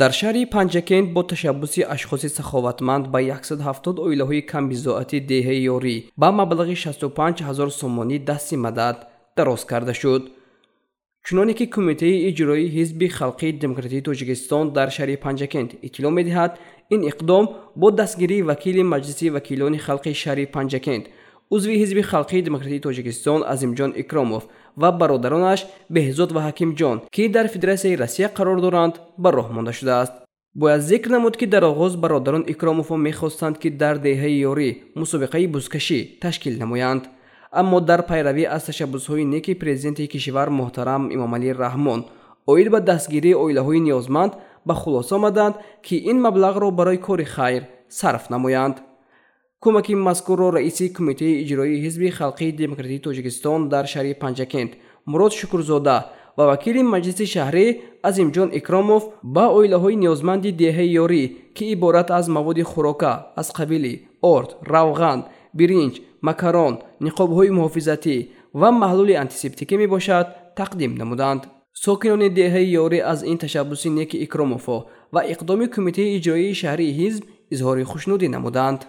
дар шаҳри панҷакент бо ташаббуси ашхоси саховатманд ба 170 оилаҳои камбизоати деҳаи ёрӣ ба маблағи 65 ҳазор сомонӣ дасти мадад дароз карда шуд. Чуноне ки кумитаи иҷроии ҳизби халқии демократии тоҷикистон дар шаҳри панҷакент иттилоъ медиҳад ин иқдом бо дастгирии вакили маҷлиси вакилони халқи шаҳри панҷакент узви ҳизби халқии демократии тоҷикистон азимҷон икромов ва бародаронаш беҳзод ва ҳакимҷон ки дар федератсияи россия қарор доранд ба роҳ монда шудааст. Бояд зикр намуд ки дар оғоз бародарон икромовҳо мехостанд ки дар деҳаи ёрӣ мусобиқаи бузкашӣ ташкил намоянд. Аммо дар пайравӣ аз ташаббусҳои неки президенти кишвар муҳтарам имомалӣ раҳмон оид ба дастгирии оилаҳои ниёзманд ба хулоса омаданд ки ин маблағро барои кори хайр сарф намоянд кӯмаки мазкурро раиси кумитаи иҷроии ҳизби халқии демократии тоҷикистон дар шаҳри панҷакент мурод шукрзода ва вакили маҷлиси шаҳрӣ азимҷон икромов ба оилаҳои ниёзманди деҳаи ёрӣ ки иборат аз маводи хӯрока аз қабили орд равған биринҷ макарон ниқобҳои муҳофизатӣ ва маҳлули антисептикӣ мебошад тақдим намуданд. Сокинони деҳаи ёрӣ аз ин ташаббуси неки икромовҳо ва иқдоми кумитаи иҷроии шаҳрии ҳизб изҳори хушнудӣ намуданд